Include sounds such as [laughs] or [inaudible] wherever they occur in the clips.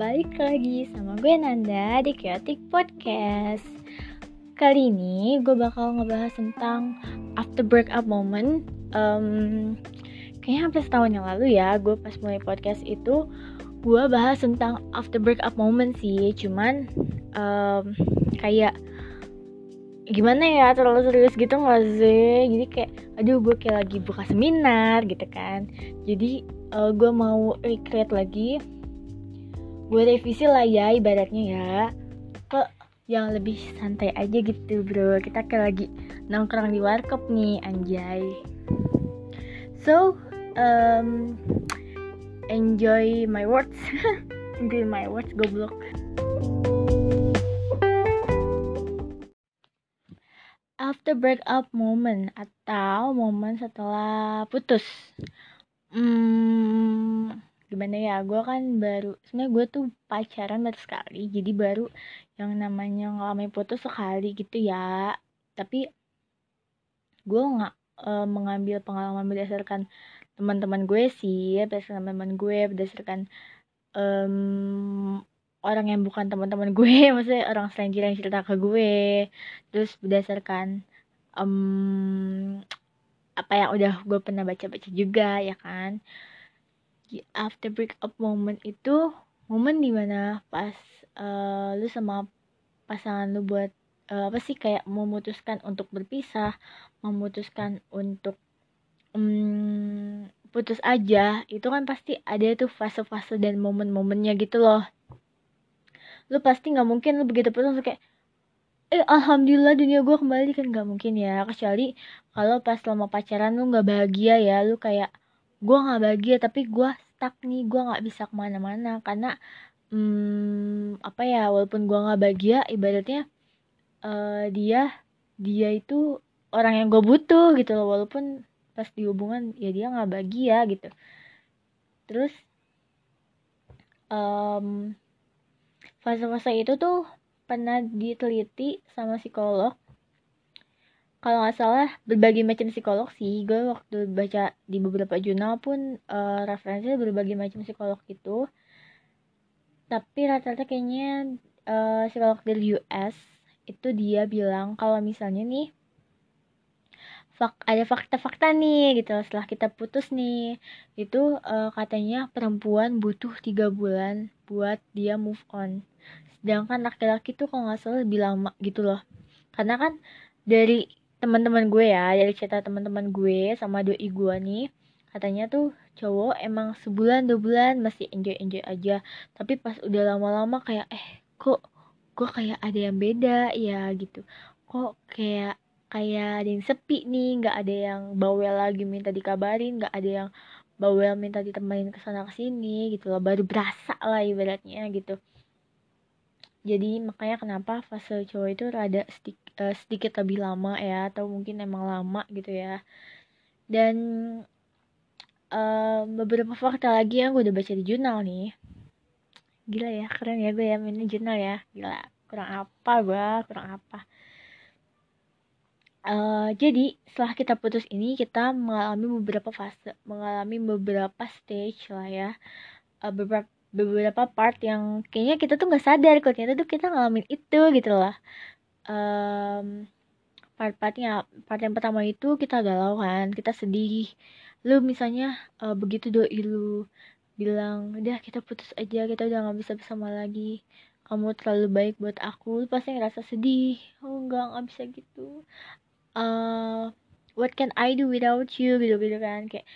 balik lagi sama gue Nanda di Chaotic Podcast. Kali ini gue bakal ngebahas tentang after breakup moment. Um, Kayaknya hampir setahun yang lalu ya gue pas mulai podcast itu Gue bahas tentang after breakup moment sih. Cuman um, kayak gimana ya terlalu serius gitu gak sih? Jadi kayak aduh gue kayak lagi buka seminar gitu kan. Jadi uh, gue mau recreate lagi gue revisi lah ya ibaratnya ya. Ke yang lebih santai aja gitu bro. Kita kayak lagi nongkrong di warkop nih anjay. So um, enjoy my words. [laughs] Enjoy my words goblok. After breakup moment atau momen setelah putus. Hmm gimana ya gue kan baru sebenarnya gue tuh pacaran baru sekali jadi baru yang namanya ngalamin putus sekali gitu ya. Tapi gue nggak e, mengambil pengalaman berdasarkan teman-teman gue sih berdasarkan teman-teman gue berdasarkan um, orang yang bukan teman-teman gue [laughs] maksudnya orang stranger yang cerita ke gue. Terus berdasarkan um, apa yang udah gue pernah baca-baca juga ya kan after breakup moment itu momen di mana pas uh, lu sama pasangan lu buat uh, apa sih kayak memutuskan untuk berpisah memutuskan untuk um, putus aja itu kan pasti ada tuh fase-fase dan momen-momennya gitu loh. Lu pasti nggak mungkin lu begitu putus kayak eh alhamdulillah dunia gue kembali kan nggak mungkin ya. Kecuali kalau pas selama pacaran lu nggak bahagia ya lu kayak gue nggak bahagia tapi gue stuck nih gue nggak bisa ke mana-mana. Karena hmm, apa ya walaupun gue nggak bahagia ibaratnya uh, dia dia itu orang yang gue butuh gitu loh. Walaupun pas di hubungan ya dia nggak bahagia gitu. Terus um, fase-fase itu tuh pernah diteliti sama psikolog kalau nggak salah berbagai macam psikolog sih. Gue waktu baca di beberapa jurnal pun uh, referensinya berbagai macam psikolog itu tapi rata-rata kayaknya uh, psikolog dari US itu dia bilang kalau misalnya nih fak ada fakta-fakta nih gitu. Setelah kita putus nih itu uh, katanya perempuan butuh tiga bulan buat dia move on. Sedangkan laki-laki tuh kalau nggak salah lebih lama gitu loh. Karena kan dari teman-teman gue ya dari cerita teman-teman gue sama doi gue nih. Katanya tuh cowok emang sebulan dua bulan masih enjoy enjoy aja. Tapi pas udah lama-lama kayak eh kok gue kayak ada yang beda ya? gitu. Kok kayak kayak ada yang sepi nih nggak ada yang bawel lagi minta dikabarin nggak ada yang bawel minta ditemenin ke sana ke sini gitu loh. Baru berasa lah ibaratnya gitu jadi makanya kenapa fase cowok itu rada sedikit, uh, sedikit lebih lama ya atau mungkin emang lama gitu ya. Dan uh, beberapa fakta lagi yang gue udah baca di jurnal nih. Gila ya keren ya gue ya main jurnal ya. Gila kurang apa gue kurang apa. Uh, jadi setelah kita putus ini kita mengalami beberapa fase mengalami beberapa stage lah ya. Uh, beberapa beberapa part yang kayaknya kita tuh nggak sadar kalau ternyata tuh kita ngalamin itu gitu loh. Um, part-partnya part yang pertama itu kita galau kan kita sedih. Lu misalnya uh, begitu doi lu bilang udah kita putus aja kita udah nggak bisa bersama lagi. Kamu terlalu baik buat aku. Lu pasti ngerasa sedih. Oh enggak nggak bisa gitu. Uh, what can I do without you? gitu gitu kan kayak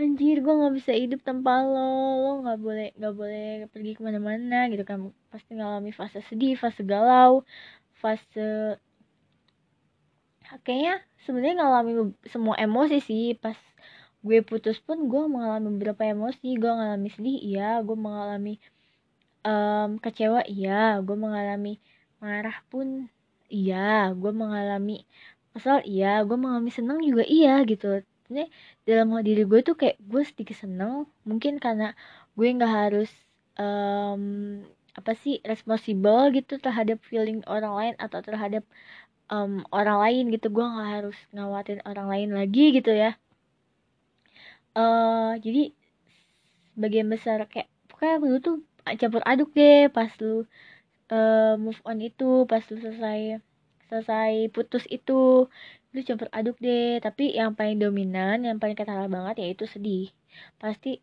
anjir gue nggak bisa hidup tanpa lo. Lo nggak boleh nggak boleh pergi ke mana-mana gitu kan. Pasti ngalami fase sedih fase galau fase kayaknya sebenarnya ngalami semua emosi sih. Pas gue putus pun gue mengalami beberapa emosi. Gue mengalami sedih iya. Gue mengalami um, kecewa iya. Gue mengalami marah pun iya. Gue mengalami kesal iya. Gue mengalami senang juga iya gitu sebenarnya dalam diri gue tuh kayak gue sedikit seneng mungkin karena gue nggak harus um, apa sih responsible gitu terhadap feeling orang lain atau terhadap um, orang lain gitu. Gue nggak harus ngawatin orang lain lagi gitu ya. Uh, jadi bagian besar kayak pokoknya dulu tuh campur aduk deh pas lu uh, move on itu pas lu selesai selesai putus itu lu campur aduk deh. Tapi yang paling dominan yang paling ketara banget yaitu sedih. Pasti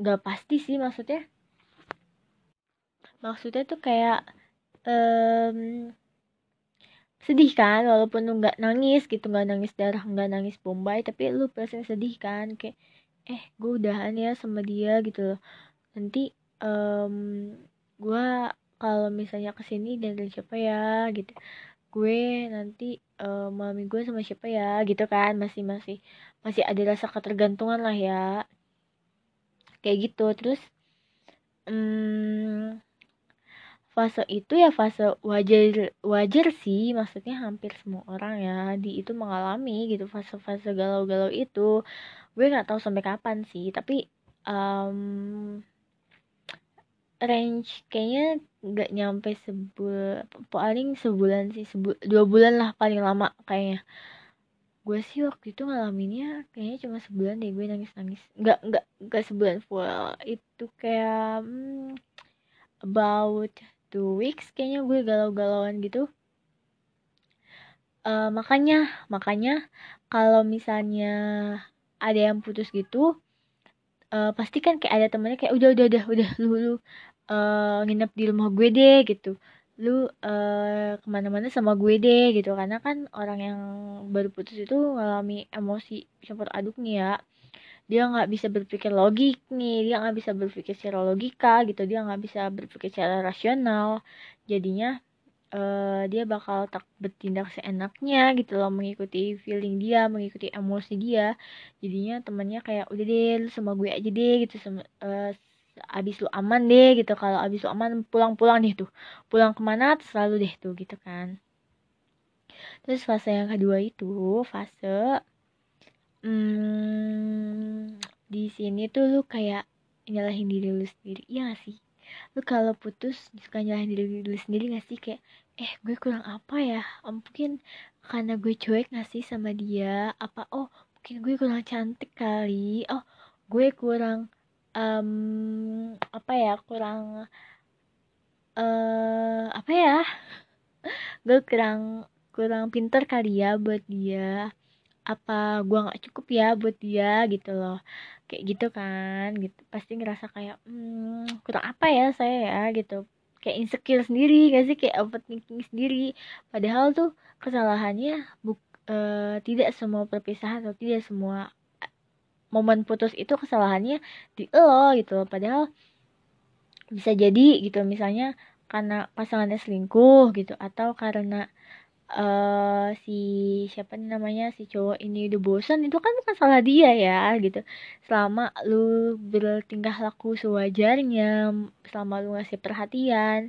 nggak pasti sih maksudnya. Maksudnya tuh kayak um, sedih kan walaupun lu nggak nangis gitu. Nggak nangis darah nggak nangis bombay tapi lu pasti sedih kan. Kayak eh gue udahan ya sama dia gitu loh. Nanti um, gue kalau misalnya ke sini dari siapa ya gitu gue nanti uh, malam gue sama siapa ya gitu kan. Masih masih masih ada rasa ketergantungan lah ya. Kayak gitu. Terus um, fase itu ya fase wajar wajar sih. Maksudnya hampir semua orang ya di itu mengalami gitu fase-fase galau-galau itu. Gue nggak tahu sampai kapan sih tapi um, range kayaknya nggak nyampe sebulan paling sebulan sih sebu dua bulan lah paling lama kayaknya. Gue sih waktu itu ngalaminnya kayaknya cuma sebulan deh gue nangis nangis nggak nggak nggak sebulan full. Itu kayak hmm, about two weeks kayaknya gue galau-galauan gitu. Uh, makanya makanya kalau misalnya ada yang putus gitu uh, pasti kan kayak ada temennya kayak udah udah udah udah lu lu uh, nginep di rumah gue deh gitu. Lu uh, ke mana-mana sama gue deh gitu. Karena kan orang yang baru putus itu ngalami emosi campur aduk nih ya. Dia nggak bisa berpikir logik nih. Dia nggak bisa berpikir secara logika gitu. Dia nggak bisa berpikir secara rasional. Jadinya uh, dia bakal tak bertindak seenaknya gitu loh. Mengikuti feeling dia mengikuti emosi dia. Jadinya temannya kayak udah deh lu sama gue aja deh gitu. Sama uh, abis lu aman deh gitu. Kalau abis lu aman pulang-pulang deh tuh. Pulang ke mana selalu deh tuh gitu kan. Terus fase yang kedua itu fase hmm, di sini tuh lu kayak nyalahin diri lu sendiri. Iya gak sih? Lu kalau putus suka nyalahin diri lu sendiri gak sih? Kayak eh gue kurang apa ya? Mungkin karena gue cuek gak sih sama dia? Apa oh mungkin gue kurang cantik kali? Oh gue kurang um, apa ya kurang uh, apa ya? [laughs] Gue kurang kurang pinter kali ya buat dia. Apa gua nggak cukup ya buat dia gitu loh. Kayak gitu kan gitu. Pasti ngerasa kayak hmm, kurang apa ya saya ya? Gitu. Kayak insecure sendiri gak sih? Kayak overthinking sendiri. Padahal tuh kesalahannya buk uh, tidak semua perpisahan atau tidak semua momen putus itu kesalahannya di lo gitu padahal bisa jadi gitu. Misalnya karena pasangannya selingkuh gitu. Atau karena uh, si siapa namanya si cowok ini udah bosan itu kan bukan salah dia ya gitu. Selama lu bertingkah laku sewajarnya selama lu ngasih perhatian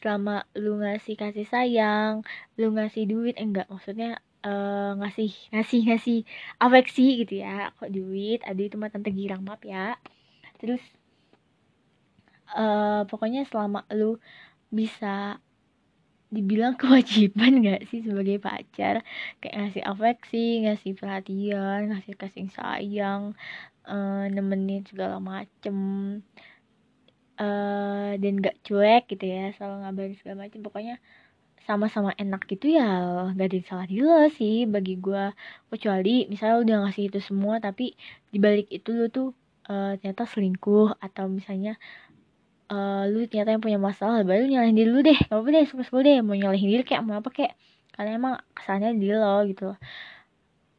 selama lu ngasih kasih sayang lu ngasih duit eh, enggak. Maksudnya uh, ngasih ngasih ngasih afeksi gitu ya. Kok duit ada itu mah tante girang maaf ya. Terus uh, pokoknya selama lu bisa dibilang [laughs] kewajiban gak sih sebagai pacar? Kayak ngasih afeksi ngasih perhatian ngasih kasih sayang uh, nemenin segala macem uh, dan gak cuek gitu ya selalu ngabarin segala macem. Pokoknya sama-sama enak gitu ya gak ada yang salah di lo sih bagi gue kecuali misalnya udah ngasih itu semua tapi dibalik itu lo tuh uh, ternyata selingkuh atau misalnya uh, lu ternyata yang punya masalah baru nyalahin diri lu deh. Gak apa deh suka suka deh mau nyalahin diri kayak mau apa kayak karena emang kesannya di lo gitu. Loh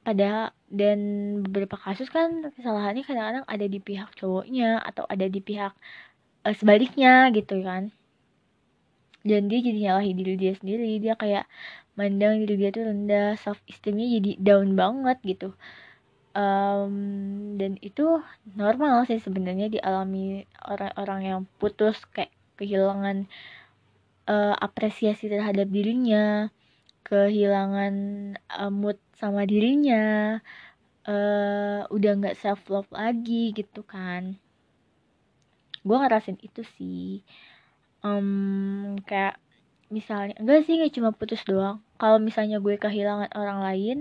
padahal dan beberapa kasus kan kesalahannya kadang-kadang ada di pihak cowoknya atau ada di pihak uh, sebaliknya gitu kan dan dia jadi nyalahin diri dia sendiri. Dia kayak mandang diri dia tuh rendah. Self esteemnya jadi down banget gitu. Um, dan itu normal sih sebenarnya dialami orang-orang yang putus. Kayak kehilangan uh, apresiasi terhadap dirinya. Kehilangan uh, mood sama dirinya. Uh, udah nggak self love lagi gitu kan. Gue ngerasin itu sih um, kayak misalnya enggak sih nggak cuma putus doang. Kalau misalnya gue kehilangan orang lain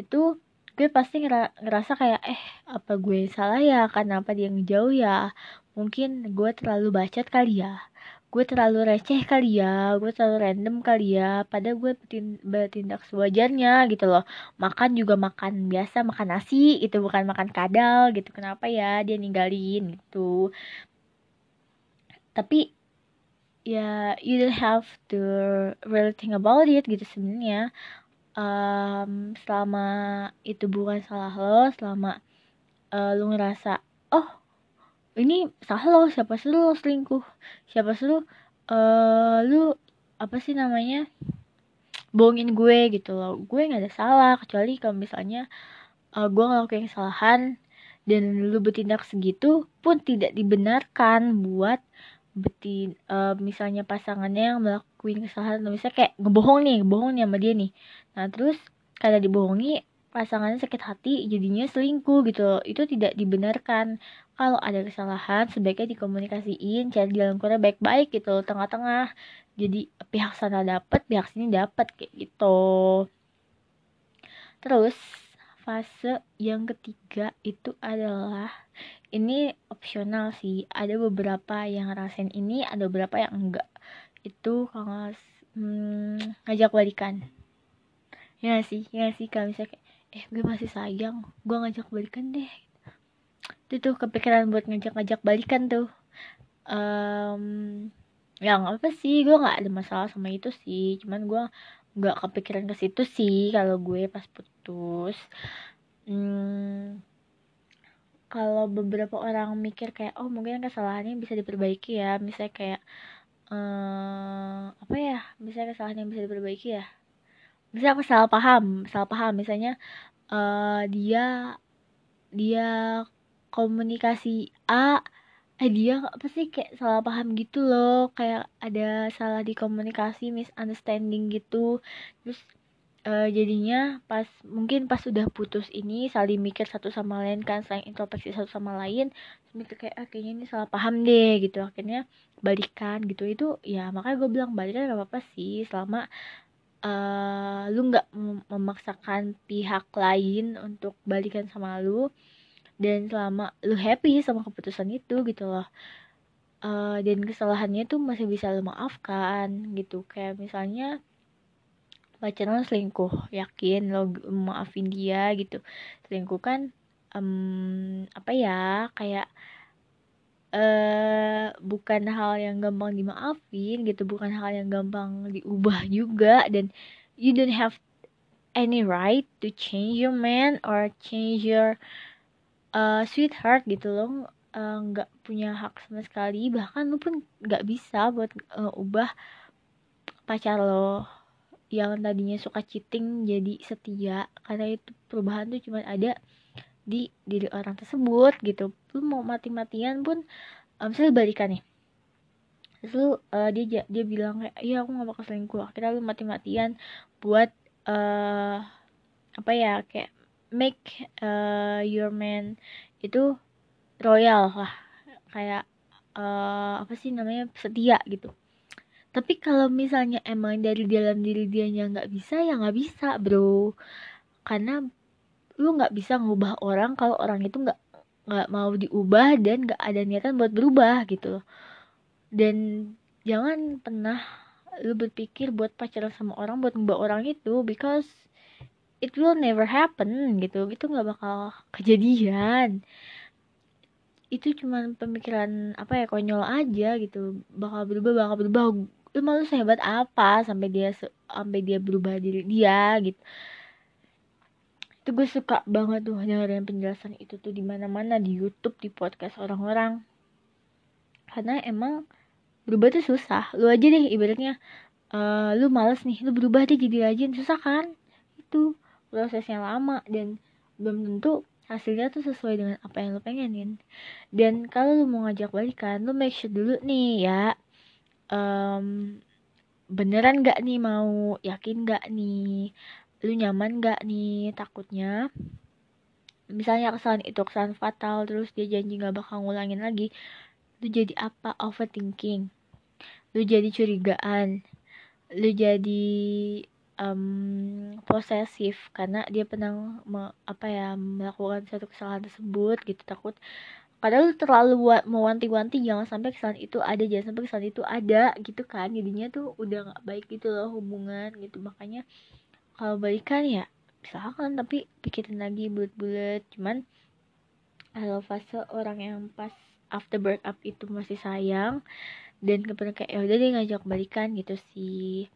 itu gue pasti ngerasa kayak eh apa gue salah ya? Kenapa dia ngejauh ya? Mungkin gue terlalu bacot kali ya? Gue terlalu receh kali ya? Gue terlalu random kali ya? Padahal gue bertindak sewajarnya gitu loh. Makan juga makan biasa makan nasi itu bukan makan kadal gitu. Kenapa ya dia ninggalin? Gitu. Tapi ya you don't have to really think about it gitu sebenarnya. Um, selama itu bukan salah lo selama uh, lu ngerasa oh ini salah lo siapa sih lo selingkuh? Siapa sih lo uh, lu apa sih namanya bohongin gue gitu loh. Gue nggak ada salah kecuali kalau misalnya uh, gue ngelakuin kesalahan dan lu bertindak segitu pun tidak dibenarkan buat betin uh, misalnya pasangannya yang melakukan kesalahan atau misalnya kayak ngebohong nih ngebohong nih sama dia nih. Nah terus karena dibohongi pasangannya sakit hati jadinya selingkuh gitu itu tidak dibenarkan. Kalau ada kesalahan sebaiknya dikomunikasiin cari jalan keluar baik-baik gitu tengah-tengah. Jadi pihak sana dapat pihak sini dapat kayak gitu. Terus fase yang ketiga itu adalah ini opsional sih. Ada beberapa yang ngerasain ini ada beberapa yang enggak. Itu kalau hmm, ngajak balikan. Ya sih? Ya sih? Kalau misalnya eh gue masih sayang gue ngajak balikan deh. Itu tuh kepikiran buat ngajak-ngajak balikan tuh. Um, yang apa sih gue nggak ada masalah sama itu sih. Cuman gue nggak kepikiran ke situ sih kalau gue pas putus. Hmm, kalau beberapa orang mikir kayak oh mungkin kesalahannya bisa diperbaiki ya. Misalnya kayak uh, apa ya misalnya kesalahan yang bisa diperbaiki ya? Bisa aku salah paham salah paham. Misalnya uh, dia dia komunikasi A eh dia apa sih kayak salah paham gitu loh. Kayak ada salah di komunikasi misunderstanding gitu. Terus uh, jadinya pas mungkin pas sudah putus ini saling mikir satu sama lain kan saling introspeksi satu sama lain mikir kayak ah, kayaknya ini salah paham deh gitu. Akhirnya balikan gitu. Itu ya makanya gue bilang balikan gak apa-apa sih selama uh, lu nggak memaksakan pihak lain untuk balikan sama lu dan selama lu happy sama keputusan itu gitu loh. Uh, dan kesalahannya tuh masih bisa lu maafkan gitu. Kayak misalnya pacaran selingkuh yakin lo maafin dia gitu. Selingkuh kan um, apa ya kayak uh, bukan hal yang gampang dimaafin gitu bukan hal yang gampang diubah juga. Dan you don't have any right to change your man or change your uh, sweetheart gitu loh. Eh, nggak uh, punya hak sama sekali. Bahkan lu pun nggak bisa buat uh, ubah pacar lo yang tadinya suka cheating jadi setia. Karena itu perubahan tuh cuma ada di diri orang tersebut gitu. Lu mau mati-matian pun um, misalnya balikan nih. Lu uh, dia dia bilang kayak iya aku gak bakal selingkuh. Akhirnya lu mati-matian buat uh, apa ya kayak make uh, your man itu royal lah. Kayak uh, apa sih namanya setia gitu tapi kalau misalnya emang dari dalam diri dia nggak bisa ya nggak bisa bro. Karena lu nggak bisa ngubah orang kalau orang itu nggak nggak mau diubah dan nggak ada niatan buat berubah gitu. Dan jangan pernah lu berpikir buat pacaran sama orang buat ngubah orang itu because it will never happen gitu. Itu nggak bakal kejadian. Itu cuma pemikiran apa ya konyol aja gitu. Bakal berubah bakal berubah lu malu sehebat apa sampai dia sampai dia berubah diri dia gitu. Itu gue suka banget tuh dengerin penjelasan itu tuh di mana mana di YouTube di podcast orang-orang. Karena emang berubah tuh susah. Lu aja deh ibaratnya uh, lu males nih lu berubah deh jadi rajin susah kan? Itu prosesnya lama dan belum tentu hasilnya tuh sesuai dengan apa yang lo pengenin. Dan kalau lo mau ngajak balikan lo make sure dulu nih ya um, beneran gak nih? Mau yakin gak nih? Lu nyaman gak nih? Takutnya. Misalnya kesalahan itu kesalahan fatal terus dia janji gak bakal ngulangin lagi lu jadi apa? Overthinking. Lu jadi curigaan. Lu jadi um, posesif karena dia pernah me, apa ya melakukan satu kesalahan tersebut gitu. Takut kadang lu terlalu mewanti-wanti jangan sampai kesalahan itu ada jangan sampai kesalahan itu ada gitu kan. Jadinya tuh udah nggak baik gitu loh hubungan gitu. Makanya kalau balikan ya silakan tapi pikirin lagi bulat-bulat. Cuman kalau fase orang yang pas after break up itu masih sayang dan kemudian kayak ya udah dia ngajak balikan gitu sih.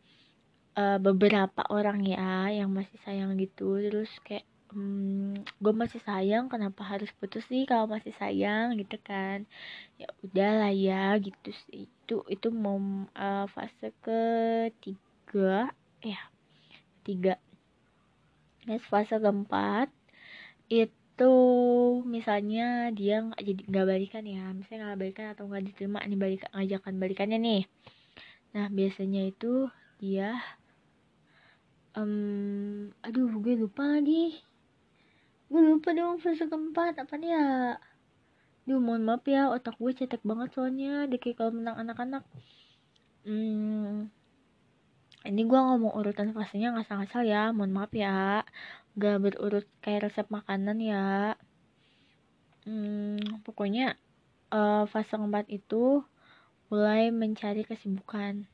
Uh, beberapa orang ya yang masih sayang gitu. Terus kayak hmm, gue masih sayang kenapa harus putus sih kalau masih sayang gitu kan? Ya udahlah ya gitu sih. Itu itu mau uh, fase ketiga ya tiga next fase keempat itu misalnya dia nggak jadi nggak balikan ya. Misalnya nggak balikan atau nggak diterima nih balik ngajakan balikannya nih. Nah biasanya itu dia um, aduh gue lupa lagi gue lupa dong fase keempat. Apa nih ya? Duh mohon maaf ya otak gue cetek banget soalnya. Kayak kalau menang anak-anak. Hmm, ini gue ngomong urutan fasenya ngasal-ngasal ya. Mohon maaf ya. Gak berurut kayak resep makanan ya. Hmm, pokoknya uh, fase keempat itu mulai mencari kesibukan.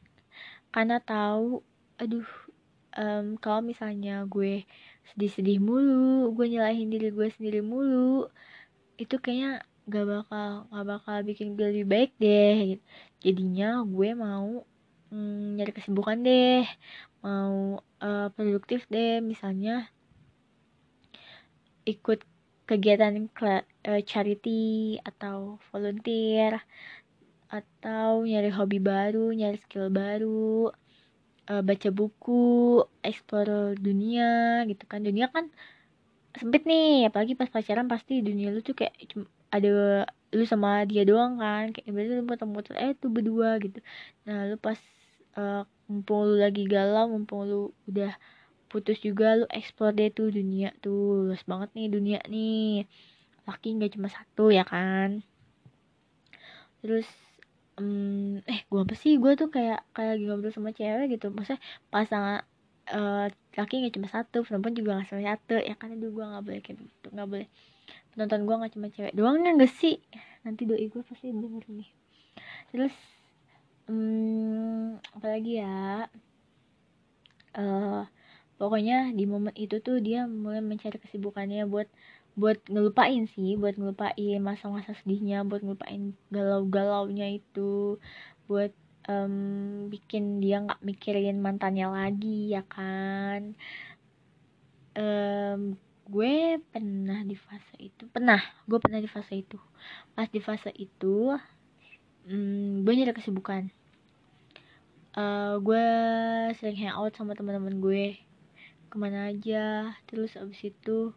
Karena tahu aduh um, kalau misalnya gue sedih-sedih mulu gue nyalahin diri gue sendiri mulu. Itu kayaknya gak bakal gak bakal bikin gue lebih baik deh. Jadinya gue mau mm, nyari kesibukan deh. Mau uh, produktif deh misalnya ikut kegiatan uh, charity atau volunteer atau nyari hobi baru nyari skill baru uh, baca buku, explore dunia gitu kan. Dunia kan sempit nih, apalagi pas pacaran pasti dunia lu tuh kayak ada lu sama dia doang kan. Kayak berarti lu muter-muter eh tuh berdua gitu. Nah lu pas uh, mumpung lu lagi galau mumpung lu udah putus juga lu explore deh tuh dunia tuh. Luas banget nih dunia nih. Laki nggak cuma satu ya kan? Terus um, eh gue apa sih? Gue tuh kayak kayak lagi ngobrol sama cewek gitu. Maksudnya pasangan uh, laki nggak cuma satu perempuan juga nggak cuma satu ya kan? Itu gue nggak boleh kayak gitu nggak boleh. Penonton gue nggak cuma cewek doang nggak sih? Nanti doi gue pasti denger nih. Terus um, apalagi ya? Uh, pokoknya di momen itu tuh dia mulai mencari kesibukannya buat buat ngelupain sih buat ngelupain masa-masa sedihnya buat ngelupain galau-galaunya itu buat um, bikin dia nggak mikirin mantannya lagi ya kan? Um, gue pernah di fase itu pernah gue pernah di fase itu. Pas di fase itu um, gue nyari kesibukan. Uh, gue sering hangout sama teman-teman gue. Ke mana aja terus abis itu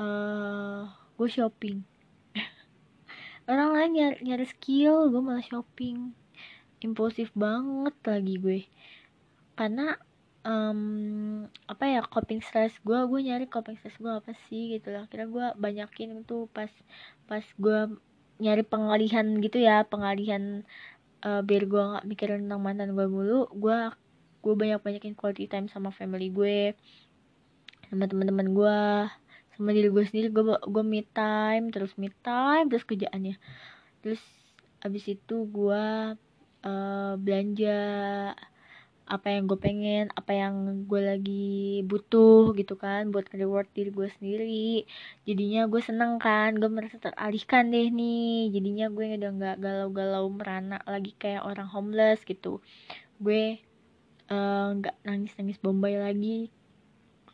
uh, gue shopping. [laughs] Orang lain nyari, nyari skill gue malah shopping. Impulsif banget lagi gue. Karena um, apa ya coping stress gue gue nyari coping stress gue apa sih gitu lah. Kira gue banyakin itu pas pas gue nyari pengalihan gitu ya pengalihan uh, biar gue nggak mikirin tentang mantan gue mulu gue gue banyak banyakin quality time sama family gue sama teman-teman gue sama diri gue sendiri. Gue gue me time terus me time terus kerjaannya. Terus abis itu gue uh, belanja apa yang gue pengen apa yang gue lagi butuh gitu kan buat reward diri gue sendiri. Jadinya gue seneng kan gue merasa teralihkan deh nih. Jadinya gue udah nggak galau-galau merana lagi kayak orang homeless gitu. Gue eh, nggak uh, nangis-nangis bombay lagi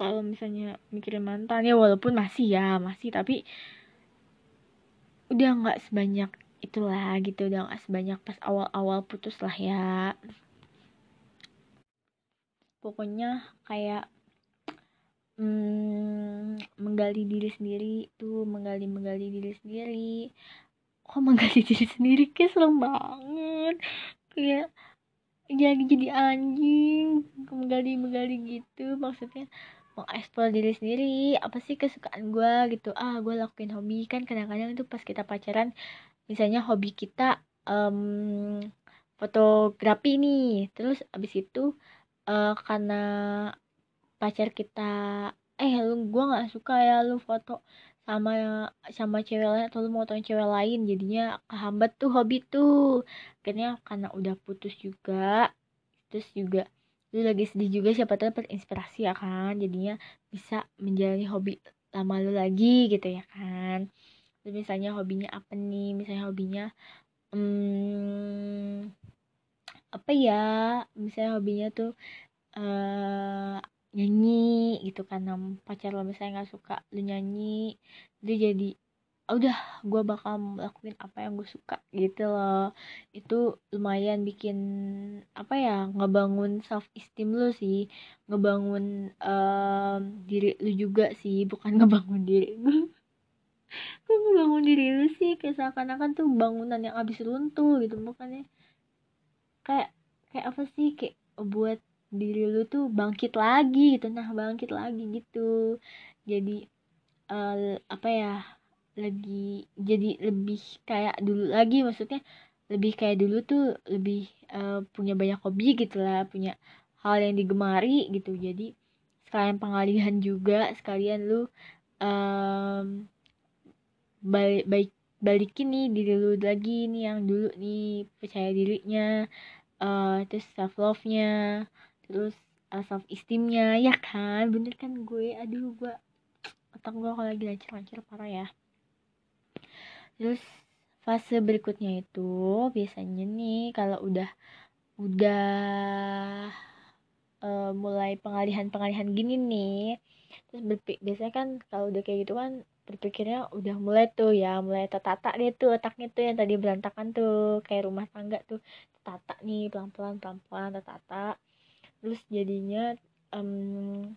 kalau misalnya mikirin mantan ya walaupun masih ya masih tapi udah nggak sebanyak itulah gitu udah nggak sebanyak pas awal-awal putus lah ya. Pokoknya kayak hmm, menggali diri sendiri tuh menggali menggali diri sendiri. Kok menggali [laughs] diri sendiri? Kayak serem banget. Kayak jadi jadi anjing. Menggali menggali gitu maksudnya mengeksplor diri sendiri apa sih kesukaan gue gitu. Ah gue lakuin hobi. Kan kadang-kadang itu pas kita pacaran misalnya hobi kita um, fotografi nih. Terus abis itu uh, karena pacar kita eh lu gue nggak suka ya lu foto sama sama cewek lain atau lu mau tanya cewek lain. Jadinya kehambat tuh hobi tuh. Akhirnya karena udah putus juga terus juga lu lagi sedih juga siapa tahu dapat inspirasi ya kan? Jadinya bisa menjalani hobi lama lu lagi gitu ya kan? Terus misalnya hobinya apa nih? Misalnya hobinya hmm, apa ya? Misalnya hobinya tuh uh, nyanyi gitu kan pacar lo misalnya nggak suka lu nyanyi dia jadi udah gue bakal lakuin apa yang gue suka gitu loh. Itu lumayan bikin apa ya ngebangun self esteem lu sih. Ngebangun um, diri lu juga sih bukan [laughs] ngebangun diri gue ngebangun diri lu sih? Kayak seakan-akan tuh bangunan yang habis runtuh gitu bukannya kayak kayak apa sih? Kayak buat diri lu tuh bangkit lagi gitu. Nah bangkit lagi gitu. Jadi uh, apa ya lagi jadi lebih kayak dulu lagi maksudnya lebih kayak dulu tuh lebih uh, punya banyak hobi gitu lah punya hal yang digemari gitu. Jadi sekalian pengalihan juga sekalian lu um, balik baik balikin nih diri lu lagi nih yang dulu nih percaya dirinya uh, terus self love nya terus uh, self esteemnya ya kan? Bener kan gue? Aduh gue otak gue kalau lagi lancar-lancar parah ya terus fase berikutnya itu biasanya nih kalau udah udah uh, mulai pengalihan-pengalihan gini nih terus berpik biasanya kan kalau udah kayak gitu kan berpikirnya udah mulai tuh ya mulai tertata deh tuh otaknya tuh yang tadi berantakan tuh kayak rumah tangga tuh tertata nih pelan-pelan pelan-pelan tertata. Terus jadinya um,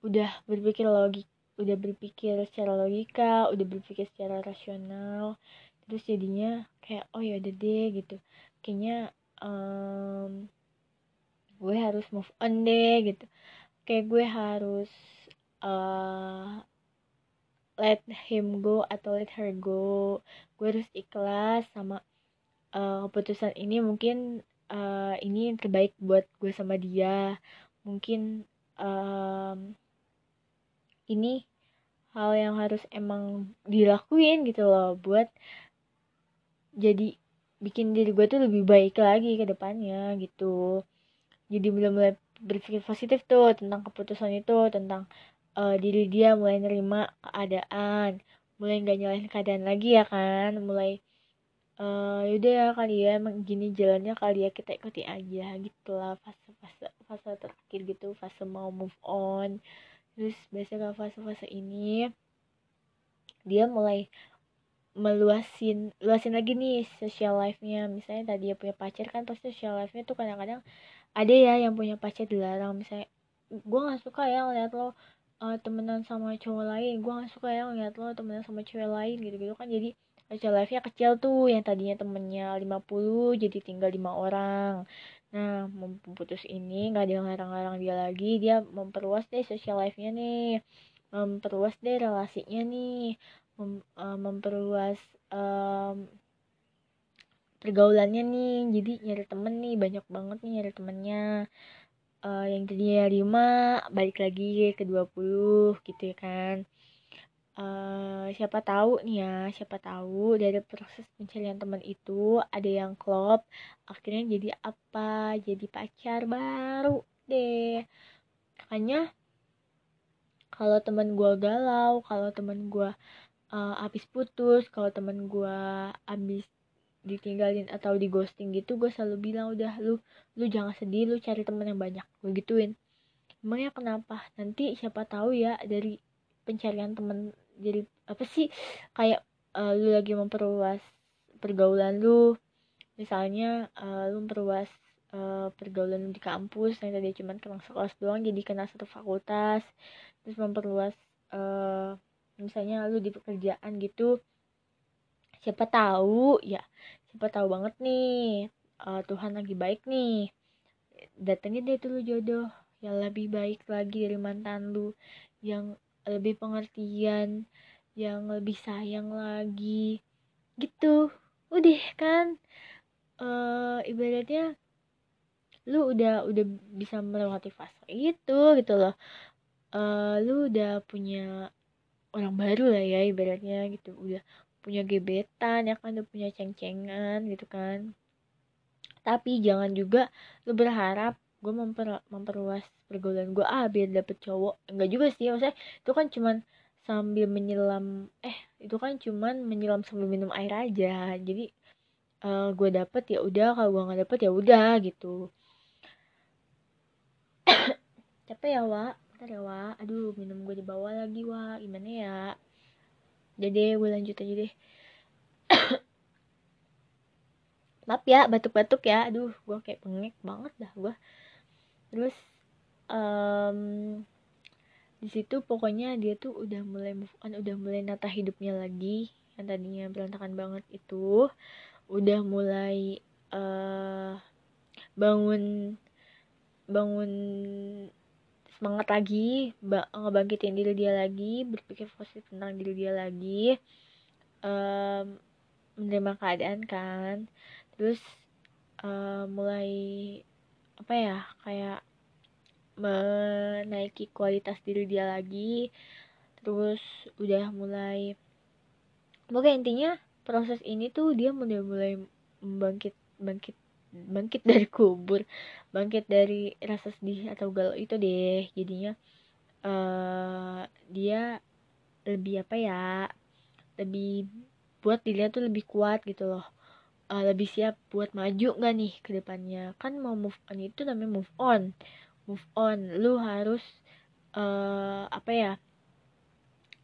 udah berpikir logik udah berpikir secara logika udah berpikir secara rasional terus jadinya kayak oh ya udah deh gitu. Kayaknya um, gue harus move on deh gitu. Kayak gue harus uh, let him go atau let her go. Gue harus ikhlas sama uh, keputusan ini mungkin uh, ini yang terbaik buat gue sama dia. Mungkin um, ini hal yang harus emang dilakuin gitu loh buat jadi bikin diri gue tuh lebih baik lagi ke depannya gitu. Jadi mulai-mulai berpikir positif tuh tentang keputusan itu tentang uh, diri dia mulai nerima keadaan mulai nggak nyalahin keadaan lagi ya kan mulai uh, yaudah ya kali ya emang gini jalannya kali ya kita ikuti aja gitu lah fase-fase fase terakhir gitu fase mau move on terus biasanya fase-fase ini dia mulai meluasin luasin lagi nih social life-nya. Misalnya tadi dia punya pacar kan pasti social life-nya tuh kadang-kadang ada ya yang punya pacar dilarang. Misalnya gue nggak suka ya ngeliat lo uh, temenan sama cowok lain. Gue gak suka ya ngeliat lo temenan sama cewek lain gitu-gitu kan. Jadi social life-nya kecil tuh yang tadinya temennya 50 jadi tinggal lima orang. Nah memputus ini nggak ada yang larang-larang dia lagi dia memperluas deh social life-nya nih. Memperluas deh relasinya nih. Mem, uh, memperluas um, pergaulannya nih. Jadi nyari temen nih banyak banget nih nyari temennya. Uh, yang tadinya lima balik lagi ke 20 gitu ya kan uh, siapa tahu nih ya siapa tahu dari proses pencarian teman itu ada yang klop akhirnya jadi apa? Jadi pacar baru deh. Makanya kalau teman gue galau kalau teman gue uh, habis putus kalau teman gue habis ditinggalin atau di ghosting gitu gue selalu bilang udah lu lu jangan sedih lu cari temen yang banyak. Gue gituin. Emangnya kenapa? Nanti siapa tahu ya dari pencarian temen jadi apa sih kayak uh, lu lagi memperluas pergaulan lu. Misalnya uh, lu memperluas uh, pergaulan di kampus yang tadi cuma kenal sekelas doang jadi kenal satu fakultas. Terus memperluas uh, misalnya lu di pekerjaan gitu siapa tahu ya siapa tahu banget nih uh, Tuhan lagi baik nih. Datengin deh tuh lu jodoh yang lebih baik lagi dari mantan lu yang lebih pengertian yang lebih sayang lagi. Gitu. Udah kan? Uh, ibaratnya lu udah udah bisa melewati fase itu gitu loh. Uh, lu udah punya orang baru lah ya ibaratnya gitu. Udah punya gebetan ya kan? Udah punya ceng-cengan gitu kan. Tapi jangan juga lu berharap gue memper memperluas pergaulan gue ah biar dapet cowok. Enggak juga sih maksudnya itu kan cuman sambil menyelam eh itu kan cuman menyelam sambil minum air aja. Jadi uh, gue dapet ya udah. Kalau gue nggak dapet ya udah gitu. [coughs] Capek ya wa ntar ya wa aduh minum gue dibawa lagi wa gimana ya? Jadi gue lanjut aja deh. [coughs] Maaf ya batuk-batuk ya. Aduh gue kayak pengek banget dah gue terus um, di situ pokoknya dia tuh udah mulai move on udah mulai nata hidupnya lagi yang tadinya berantakan banget itu udah mulai uh, bangun bangun semangat lagi ngebangkitin diri dia lagi berpikir positif tentang diri dia lagi um, menerima keadaan kan. Terus uh, mulai apa ya kayak menaiki kualitas diri dia lagi terus udah mulai pokoknya intinya proses ini tuh dia udah mulai bangkit bangkit bangkit dari kubur bangkit dari rasa sedih atau galau itu deh. Jadinya uh, dia lebih apa ya lebih buat dilihat tuh lebih kuat gitu loh uh, lebih siap buat maju nggak nih ke depannya? Kan mau move on itu namanya move on. Move on. Lu harus uh, apa ya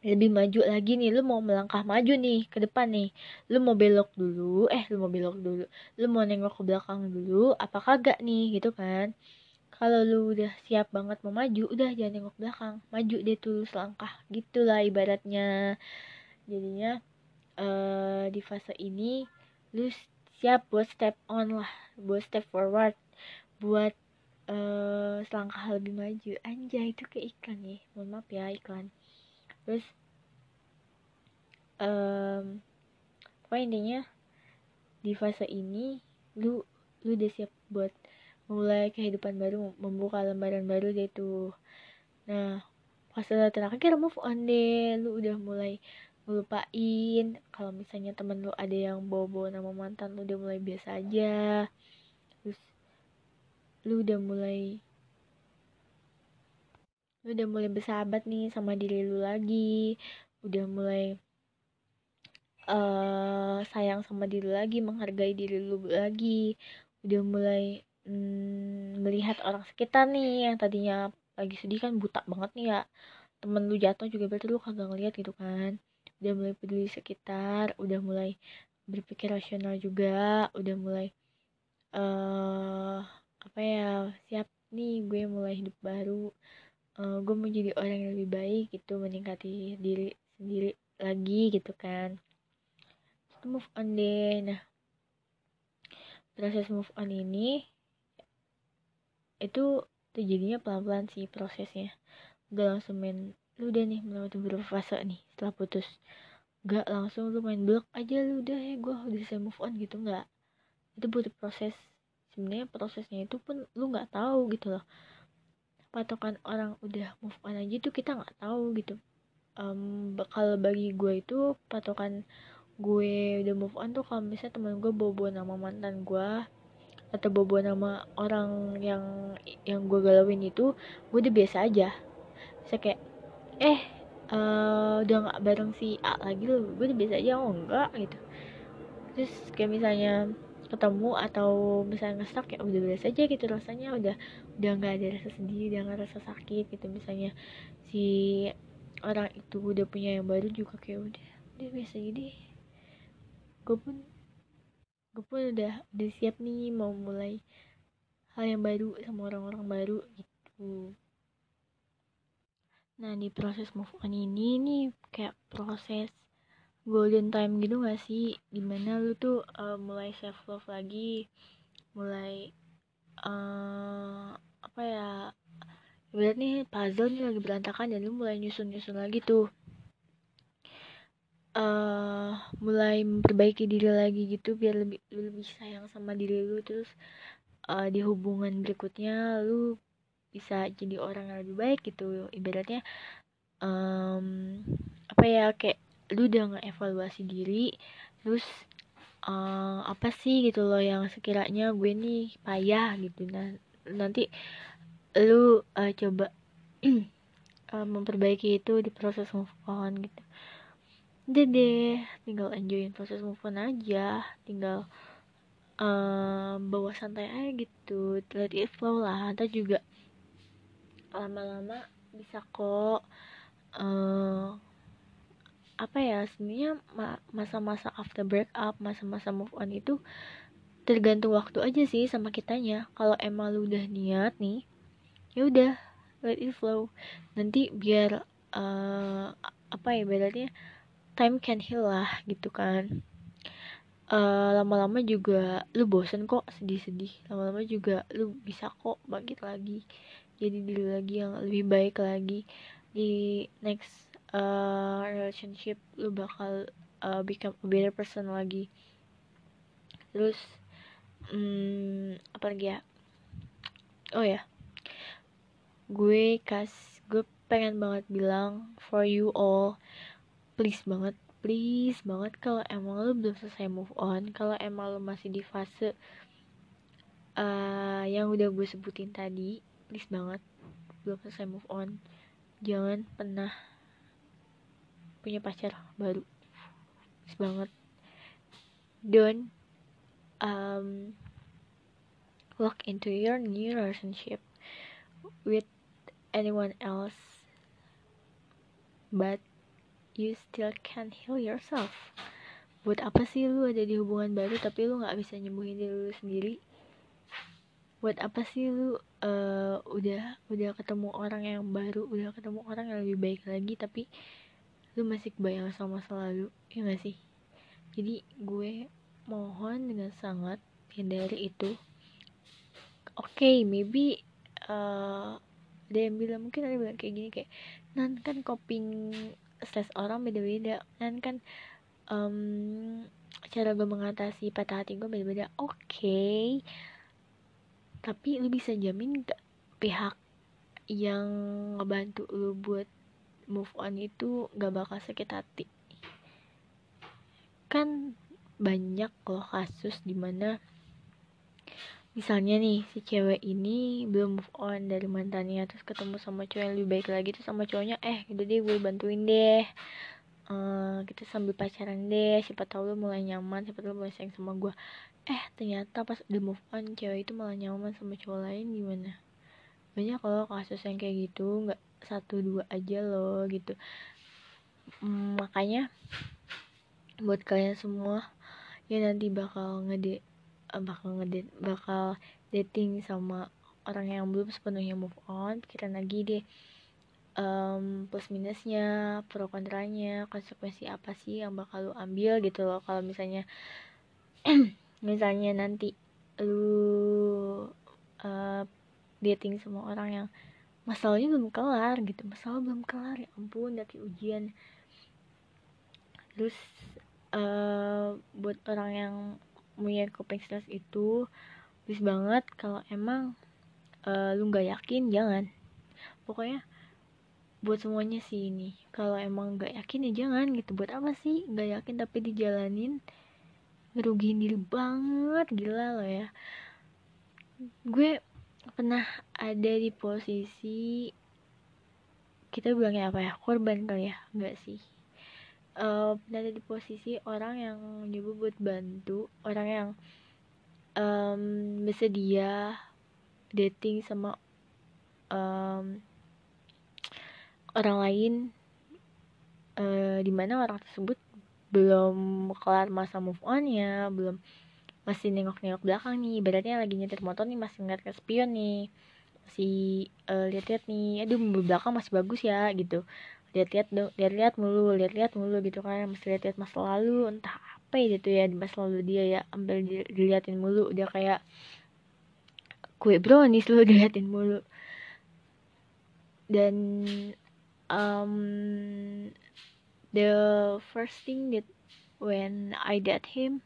lebih maju lagi nih. Lu mau melangkah maju nih ke depan nih. Lu mau belok dulu. Eh lu mau belok dulu. Lu mau nengok ke belakang dulu apa kagak nih? Gitu kan. Kalau lu udah siap banget mau maju udah jangan nengok belakang. Maju deh tuh selangkah gitulah ibaratnya. Jadinya uh, di fase ini lu siap buat step on lah. Buat step forward buat uh, selangkah lebih maju. Anjay itu kayak iklan ya. Mohon maaf ya iklan. Terus um, pokoknya intinya di fase ini lu lu udah siap buat mulai kehidupan baru membuka lembaran baru deh tuh. Nah fase terakhir move on deh. Lu udah mulai ngelupain kalau misalnya temen lu ada yang bawa-bawa nama mantan lu udah mulai biasa aja. Terus lu udah mulai lu udah mulai bersahabat nih sama diri lu lagi. Udah mulai uh, sayang sama diri lagi menghargai diri lu lagi. Udah mulai mm, melihat orang sekitar nih yang tadinya lagi sedih kan buta banget nih ya. Temen lu jatuh juga berarti lu kagak ngeliat gitu kan udah mulai peduli sekitar udah mulai berpikir rasional juga udah mulai uh, apa ya siap nih gue mulai hidup baru uh, gue mau jadi orang yang lebih baik gitu meningkati diri sendiri lagi gitu kan. Terus move on deh. Nah proses move on ini itu terjadinya pelan-pelan sih prosesnya. Gak langsung main lu udah nih melewati beberapa fase nih. Setelah putus gak langsung lu main blok aja lu udah ya gue udah bisa move on gitu nggak. Itu butuh proses. Sebenarnya prosesnya itu pun lu nggak tahu gitu loh. Patokan orang udah move on aja tuh kita nggak tahu gitu. Um, kalau bagi gue itu patokan gue udah move on tuh kalau misalnya teman gue bawa-bawa nama mantan gue atau bawa-bawa nama orang yang yang gue galauin itu gue udah biasa aja. Saya kayak eh uh, udah nggak bareng si A lagi loh. Gue udah biasa aja oh enggak gitu. Terus kayak misalnya ketemu atau misalnya ngestak ya udah biasa aja gitu rasanya. Udah udah nggak ada rasa sedih udah nggak rasa sakit gitu. Misalnya si orang itu udah punya yang baru juga kayak udah udah biasa jadi gue pun gue pun udah udah siap nih mau mulai hal yang baru sama orang-orang baru gitu Nah di proses move on ini nih kayak proses golden time gitu gak sih? Di mana lu tuh uh, mulai self love lagi Mulai uh, apa ya Berarti nih puzzle nih lagi berantakan dan lu mulai nyusun-nyusun lagi tuh. Uh, mulai memperbaiki diri lagi gitu biar lebih lebih sayang sama diri lu terus uh, di hubungan berikutnya lu bisa jadi orang yang lebih baik gitu. Ibaratnya um, apa ya kayak lu udah ngevaluasi diri terus uh, apa sih gitu loh yang sekiranya gue nih payah gitu. Nah nanti lu uh, coba uh, [clears throat] memperbaiki itu di proses move on gitu. Deh tinggal enjoyin proses move on aja. Tinggal uh, bawa santai aja gitu. Let it flow lah. Ntar juga lama-lama bisa kok uh, apa ya sebenarnya masa-masa after break up masa-masa move on itu tergantung waktu aja sih sama kitanya. Kalau emang lu udah niat nih ya udah let it flow. Nanti biar uh, apa ya berarti time can heal lah gitu kan. Lama lama-lama juga lu bosen kok sedih-sedih. Lama-lama juga lu bisa kok bangkit lagi jadi diri lagi yang lebih baik lagi. Di next uh, relationship lu bakal uh, become a better person lagi. Terus hmm, apa lagi ya? Oh ya. Gue kas gue pengen banget bilang for you all please banget please banget kalau emang lo belum selesai move on kalau emang lo masih di fase uh, yang udah gue sebutin tadi please banget belum selesai move on. Jangan pernah punya pacar baru. Please banget. Don't um, walk into your new relationship with anyone else but you still can heal yourself. Buat apa sih lu ada di hubungan baru tapi lu nggak bisa nyembuhin diri lu sendiri buat apa sih lu uh, udah udah ketemu orang yang baru udah ketemu orang yang lebih baik lagi tapi lu masih kebayang sama masa lalu ya gak sih? Jadi gue mohon dengan sangat hindari itu. Oke okay, maybe uh, ada yang bilang mungkin ada yang bilang kayak gini kayak nan kan coping stress orang beda-beda. Nan kan um, cara gue mengatasi patah hati gue beda-beda. Oke okay. Tapi lu bisa jamin gak pihak yang ngebantu lu buat move on itu gak bakal sakit hati? Kan banyak loh kasus di mana misalnya nih si cewek ini belum move on dari mantannya terus ketemu sama cowok yang lebih baik lagi terus sama cowoknya eh gitu deh gue bantuin deh. Uh, kita sambil pacaran deh siapa tahu lu mulai nyaman siapa tahu lu mulai sayang sama gue eh ternyata pas udah move on cewek itu malah nyaman sama cowok lain gimana? Banyak kalau kasus yang kayak gitu nggak satu dua aja loh gitu. Hmm, makanya buat kalian semua yang nanti bakal ngede Eh, bakal ngedate bakal dating sama orang yang belum sepenuhnya move on pikiran lagi deh. Um, plus minusnya pro kontranya konsekuensi apa sih yang bakal lu ambil gitu loh kalau misalnya [clears throat] misalnya nanti lu uh, dating sama orang yang masalahnya belum kelar gitu. Masalah belum kelar ya ampun dari ujian. Terus uh, buat orang yang punya coping stress itu bis banget kalau emang uh, lu nggak yakin jangan. Pokoknya buat semuanya sih ini. Kalau emang nggak yakin ya jangan gitu. Buat apa sih nggak yakin tapi dijalanin ngerugiin diri banget gila loh ya. Gue pernah ada di posisi kita bilangnya apa ya korban kali ya enggak sih. Uh, ada di posisi orang yang nyoba buat bantu orang yang um, bersedia dating sama um, orang lain uh, di mana orang tersebut belum kelar masa move onnya belum masih nengok-nengok belakang nih. Berarti lagi nyetir motor nih masih ngeliat ke spion nih. Masih uh, lihat-lihat nih aduh belakang masih bagus ya gitu. Lihat-lihat lihat-lihat mulu lihat-lihat mulu gitu kan. Masih lihat-lihat masa lalu entah apa ya gitu ya di masa lalu dia ya ambil diliatin mulu. Dia kayak kue brownies lu [laughs] diliatin mulu. Dan um, the first thing that when I date him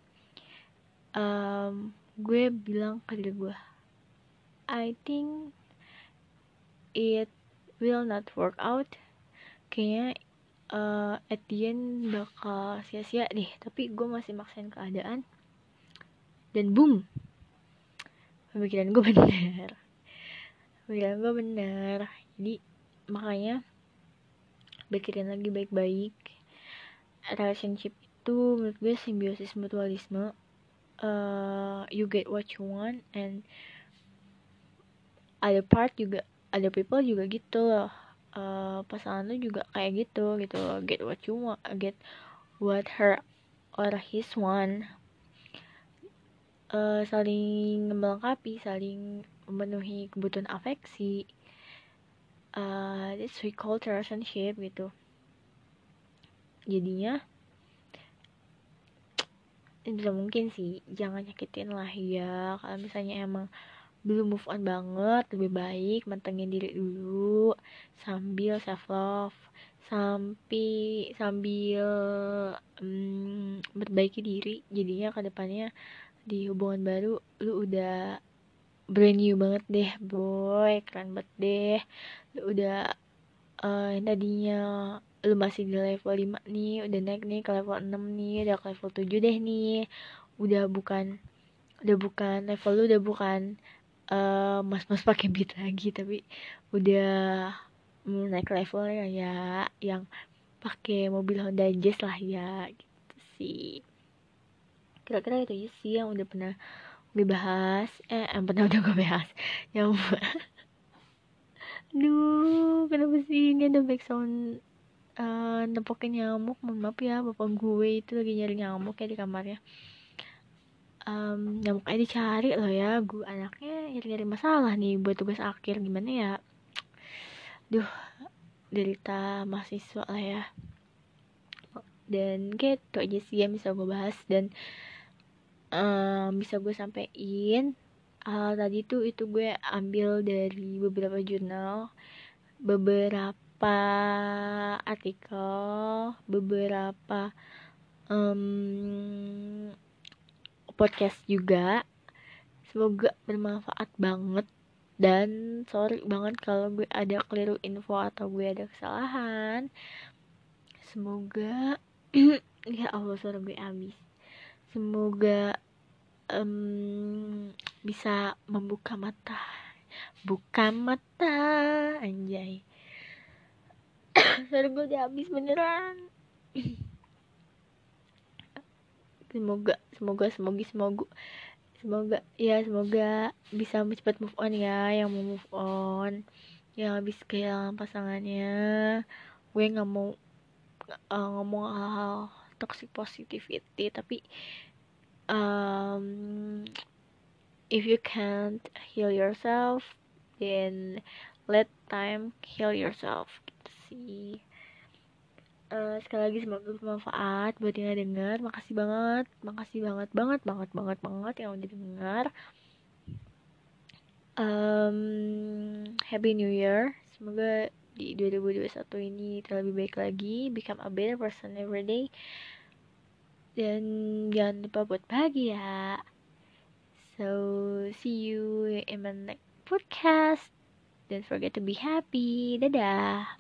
um, gue bilang ke diri gue I think it will not work out. Kayaknya uh, at the end bakal sia-sia deh. Tapi gue masih maksain keadaan. Dan boom pemikiran gue [laughs] bener. Pemikiran gue bener. Jadi makanya pikirin lagi baik-baik relationship itu menurut gue simbiosis mutualisme uh, you get what you want and other part juga other people juga gitu loh. Uh, pasangan lu juga kayak gitu gitu get what you want get what her or his want. Uh, saling melengkapi saling memenuhi kebutuhan afeksi. Uh, that's we call relationship gitu jadinya tidak mungkin sih jangan nyakitin lah ya. Kalau misalnya emang belum move on banget lebih baik mantengin diri dulu sambil self love sampai sambil um, memperbaiki diri. Jadinya ke depannya di hubungan baru lu udah brand new banget deh boy. Keren banget deh. Lu udah uh, tadinya lu masih di level 5 nih udah naik nih ke level 6 nih udah ke level 7 deh nih. Udah bukan udah bukan level lu udah bukan uh, mas-mas pakai beat lagi tapi udah naik level ya, ya yang pakai mobil Honda Jazz lah ya gitu sih. Kira-kira itu aja sih yang udah pernah gue bahas. Eh yang pernah udah gue bahas. Yang [laughs] Duh, kenapa sih ini ada background uh, nempokin nyamuk mohon maaf ya bapak gue itu lagi nyari nyamuk ya di kamarnya. Um, nyamuknya dicari loh ya gue anaknya nyari-nyari masalah nih buat tugas akhir. Gimana ya? Duh derita mahasiswa lah ya. Dan gitu aja sih yang bisa gue bahas dan um, bisa gue sampein. Uh, tadi tuh itu gue ambil dari beberapa jurnal beberapa artikel beberapa um, podcast juga. Semoga bermanfaat banget. Dan sorry banget kalau gue ada keliru info atau gue ada kesalahan. Semoga [clears throat] ya Allah suara gue habis. Semoga um, bisa membuka mata. Buka mata anjay suara gue udah habis beneran. Semoga semoga semoga semoga semoga ya semoga bisa cepat move on ya yang mau move on. Yang habis kehilangan pasangannya. Gue nggak mau uh, ngomong hal-hal toxic positivity tapi um, if you can't heal yourself then let time heal yourself sih. Uh, sekali lagi semoga bermanfaat buat yang denger. Makasih banget makasih banget banget banget banget banget yang udah denger. Um, happy new year. Semoga di 2021 ini terlebih baik lagi. Become a better person every day. Dan jangan lupa buat bahagia. So see you in my next podcast. Don't forget to be happy. Dadah